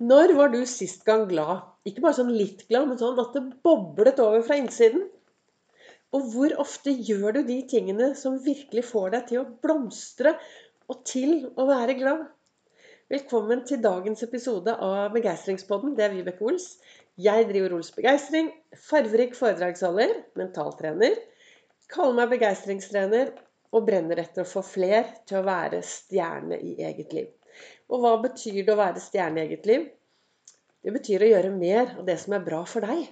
Når var du sist gang glad? Ikke bare sånn litt glad, men sånn at det boblet over fra innsiden. Og hvor ofte gjør du de tingene som virkelig får deg til å blomstre og til å være glad? Velkommen til dagens episode av Begeistringspodden. Det er Vibeke Ols. Jeg driver Ols Begeistring. Farverik foredragsholder, mentaltrener. Kaller meg begeistringstrener og brenner etter å få fler til å være stjerne i eget liv. Og hva betyr det å være stjerne i eget liv? Det betyr å gjøre mer av det som er bra for deg.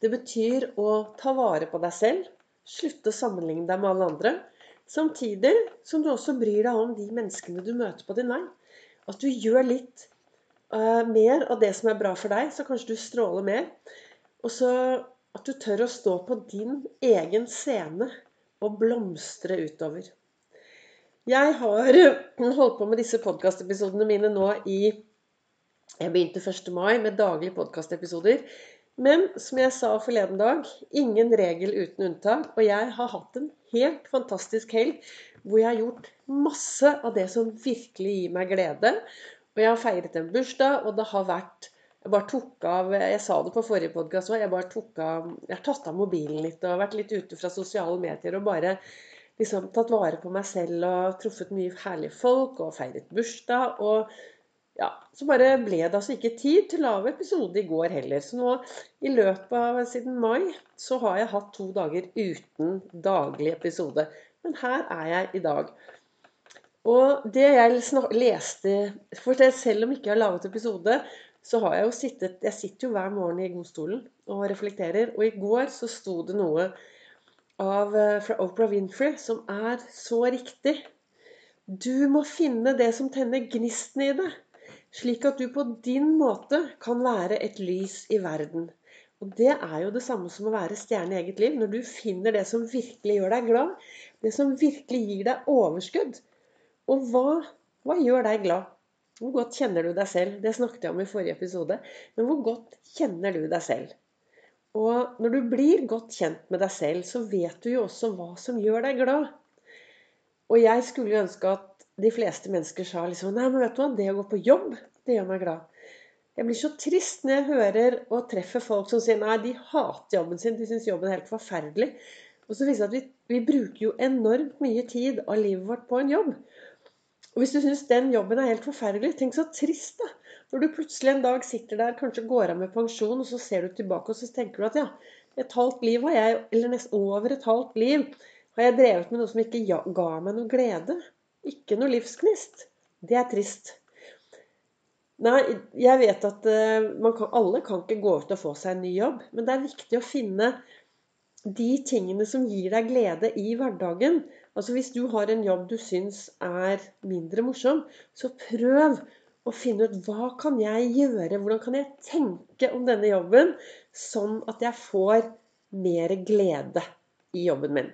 Det betyr å ta vare på deg selv, slutte å sammenligne deg med alle andre. Samtidig som du også bryr deg om de menneskene du møter på din vei. At du gjør litt uh, mer av det som er bra for deg, så kanskje du stråler mer. Og så at du tør å stå på din egen scene og blomstre utover. Jeg har eh, holdt på med disse podkastepisodene mine nå i Jeg begynte 1. mai med daglige podkastepisoder. Men som jeg sa forleden dag, ingen regel uten unntak. Og jeg har hatt en helt fantastisk helg hvor jeg har gjort masse av det som virkelig gir meg glede. Og jeg har feiret en bursdag, og det har vært jeg bare tok av Jeg sa det på forrige podkast òg. Jeg bare tok av Jeg har tatt av mobilen litt og vært litt ute fra sosiale medier og bare liksom tatt vare på meg selv og truffet mye herlige folk og feiret bursdag. Og ja, så bare ble det altså ikke tid til å lage episode i går heller. Så nå i løpet av siden mai så har jeg hatt to dager uten daglig episode. Men her er jeg i dag. Og det jeg leste For selv om jeg ikke har laget episode, så har jeg jo sittet Jeg sitter jo hver morgen i godstolen og reflekterer. Og i går så sto det noe av, eh, fra Oprah Winfrey som er så riktig. Du må finne det som tenner gnisten i det, slik at du på din måte kan være et lys i verden. Og Det er jo det samme som å være stjerne i eget liv. Når du finner det som virkelig gjør deg glad, det som virkelig gir deg overskudd. Og hva, hva gjør deg glad? Hvor godt kjenner du deg selv? Det snakket jeg om i forrige episode. Men hvor godt kjenner du deg selv? Og når du blir godt kjent med deg selv, så vet du jo også hva som gjør deg glad. Og jeg skulle jo ønske at de fleste mennesker sa liksom Nei, men vet du hva, det å gå på jobb, det gjør meg glad. Jeg blir så trist når jeg hører og treffer folk som sier nei, de hater jobben sin, de syns jobben er helt forferdelig. Og så viser det at vi, vi bruker jo enormt mye tid av livet vårt på en jobb. Og hvis du syns den jobben er helt forferdelig, tenk så trist, da. Når du plutselig en dag sitter der, kanskje går av med pensjon, og så ser du tilbake og så tenker du at ja, et halvt liv har jeg, eller nesten over et halvt liv, har jeg drevet med noe som ikke ga meg noe glede. Ikke noe livsgnist. Det er trist. Nei, jeg vet at uh, kan, alle kan ikke gå ut og få seg en ny jobb. Men det er viktig å finne de tingene som gir deg glede i hverdagen. Altså Hvis du har en jobb du syns er mindre morsom, så prøv å finne ut hva kan jeg gjøre, hvordan kan jeg tenke om denne jobben, sånn at jeg får mer glede i jobben min.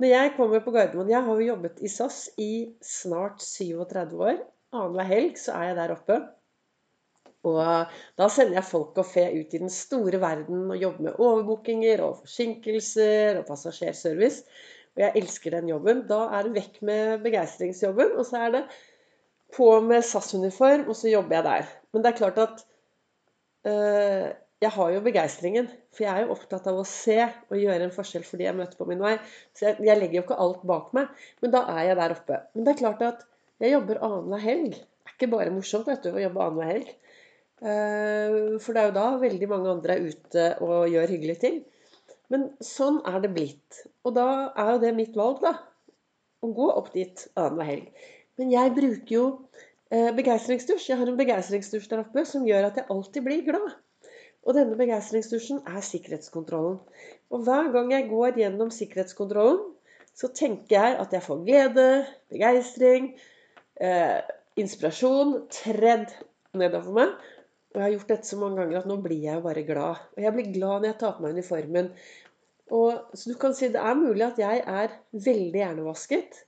Når jeg kommer på Gardermoen Jeg har jo jobbet i SAS i snart 37 år. Annenhver helg så er jeg der oppe. Og da sender jeg folk og fe ut i den store verden og jobber med overbookinger og forsinkelser og passasjerservice. Og jeg elsker den jobben. Da er det vekk med begeistringsjobben, og så er det på med SAS-uniform, og så jobber jeg der. Men det er klart at øh, jeg har jo begeistringen. For jeg er jo opptatt av å se og gjøre en forskjell for de jeg møter på min vei. Så jeg, jeg legger jo ikke alt bak meg. Men da er jeg der oppe. Men det er klart at jeg jobber annenhver helg. Det er ikke bare morsomt vet du, å jobbe annenhver helg. Uh, for det er jo da veldig mange andre er ute og gjør hyggelige ting. Men sånn er det blitt. Og da er jo det mitt valg, da. Å gå opp dit annenhver helg. Men jeg bruker jo eh, begeistringsdusj. Jeg har en begeistringsdusj der oppe som gjør at jeg alltid blir glad. Og denne begeistringsdusjen er sikkerhetskontrollen. Og hver gang jeg går gjennom sikkerhetskontrollen, så tenker jeg at jeg får glede, begeistring, eh, inspirasjon tredd nedover meg. Og jeg har gjort dette så mange ganger at nå blir jeg jo bare glad. Og jeg blir glad når jeg tar på meg uniformen. Og, så du kan si det er mulig at jeg er veldig hjernevasket.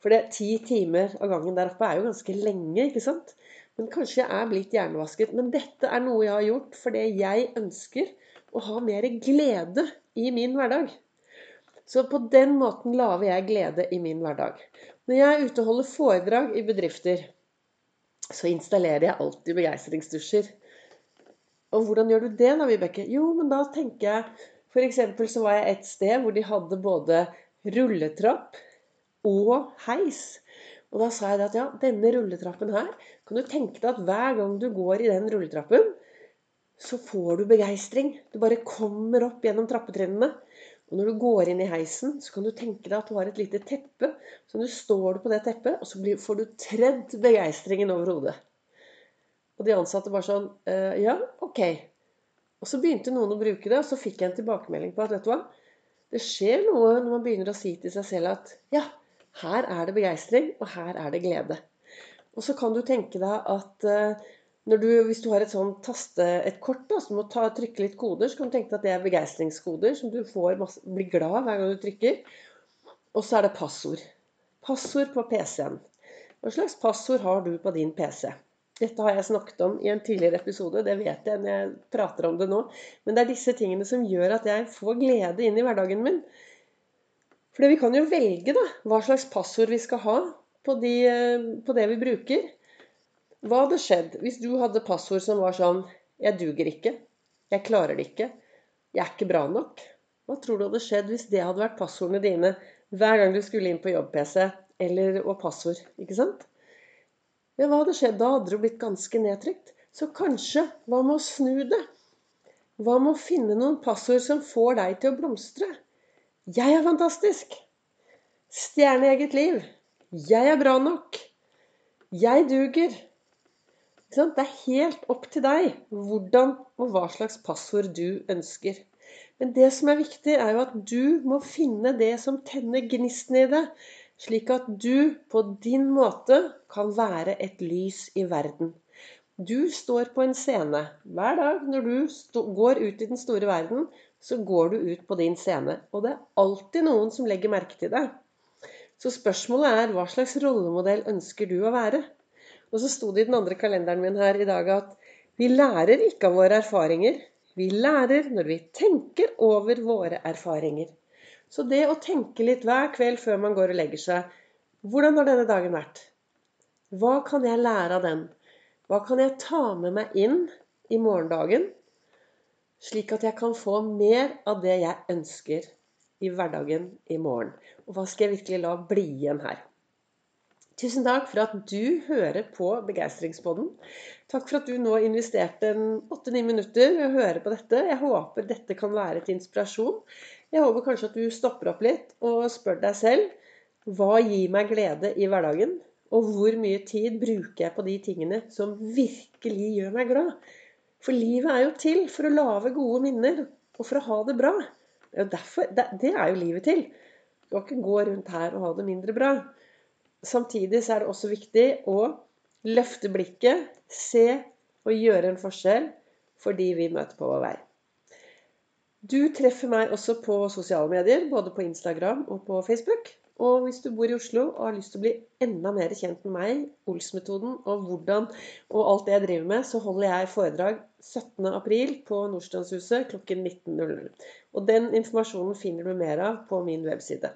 For det ti timer av gangen der oppe er jo ganske lenge, ikke sant? Men kanskje jeg er blitt hjernevasket. Men dette er noe jeg har gjort fordi jeg ønsker å ha mer glede i min hverdag. Så på den måten lager jeg glede i min hverdag. Når jeg er ute og holder foredrag i bedrifter, så installerer jeg alltid begeistringsdusjer. Og hvordan gjør du det da, Vibeke? Jo, men da tenker jeg F.eks. så var jeg et sted hvor de hadde både rulletrapp og heis. Og da sa jeg at ja, denne rulletrappen her Kan du tenke deg at hver gang du går i den rulletrappen, så får du begeistring. Du bare kommer opp gjennom trappetrinnene. Og når du går inn i heisen, så kan du tenke deg at du har et lite teppe. Så du står på det teppet, og så får du tredd begeistringen over hodet. Og de ansatte bare sånn «Eh, Ja, ok. Og så begynte noen å bruke det, og så fikk jeg en tilbakemelding på at vet du hva, det skjer noe når man begynner å si til seg selv at ja, her er det begeistring, og her er det glede. Og så kan du tenke deg at uh, du, hvis du har et sånn taste, et kort da, som må ta, trykke litt koder, så kan du tenke deg at det er begeistringskoder som du masse, blir glad hver gang du trykker. Og så er det passord. Passord på PC-en. Hva slags passord har du på din PC? Dette har jeg snakket om i en tidligere episode, det vet jeg når jeg prater om det nå. Men det er disse tingene som gjør at jeg får glede inn i hverdagen min. For vi kan jo velge da, hva slags passord vi skal ha på, de, eh, på det vi bruker. Hva hadde skjedd hvis du hadde passord som var sånn 'Jeg duger ikke', 'Jeg klarer det ikke', 'Jeg er ikke bra nok'? Hva tror du hadde skjedd hvis det hadde vært passordene dine hver gang du skulle inn på jobb-PC eller og passord? Ikke sant? Ja, hva hadde skjedd? Da hadde du blitt ganske nedtrykt. Så kanskje, hva med å snu det? Hva med å finne noen passord som får deg til å blomstre? Jeg er fantastisk. Stjerne i eget liv. Jeg er bra nok. Jeg duger. Det er helt opp til deg hvordan og hva slags passord du ønsker. Men det som er viktig, er jo at du må finne det som tenner gnisten i det, slik at du på din måte kan være et lys i verden. Du står på en scene. Hver dag når du går ut i den store verden, så går du ut på din scene. Og det er alltid noen som legger merke til deg. Så spørsmålet er hva slags rollemodell ønsker du å være? Og så sto det i den andre kalenderen min her i dag at vi lærer ikke av våre erfaringer. Vi lærer når vi tenker over våre erfaringer. Så det å tenke litt hver kveld før man går og legger seg Hvordan har denne dagen vært? Hva kan jeg lære av den? Hva kan jeg ta med meg inn i morgendagen, slik at jeg kan få mer av det jeg ønsker i hverdagen i morgen? Og hva skal jeg virkelig la bli igjen her? Tusen takk for at du hører på Begeistringspodden. Takk for at du nå investerte åtte-ni minutter i å høre på dette. Jeg håper dette kan være til inspirasjon. Jeg håper kanskje at du stopper opp litt og spør deg selv hva gir meg glede i hverdagen? Og hvor mye tid bruker jeg på de tingene som virkelig gjør meg glad? For livet er jo til for å lage gode minner og for å ha det bra. Derfor, det er jo livet til. Du kan ikke gå rundt her og ha det mindre bra. Samtidig så er det også viktig å løfte blikket, se og gjøre en forskjell for de vi møter på vår vei. Du treffer meg også på sosiale medier, både på Instagram og på Facebook. Og hvis du bor i Oslo og har lyst til å bli enda mer kjent med meg, Ols-metoden og hvordan og alt det jeg driver med, så holder jeg foredrag 17.4 på Nordstrandshuset klokken 19.00. Og den informasjonen finner du mer av på min webside.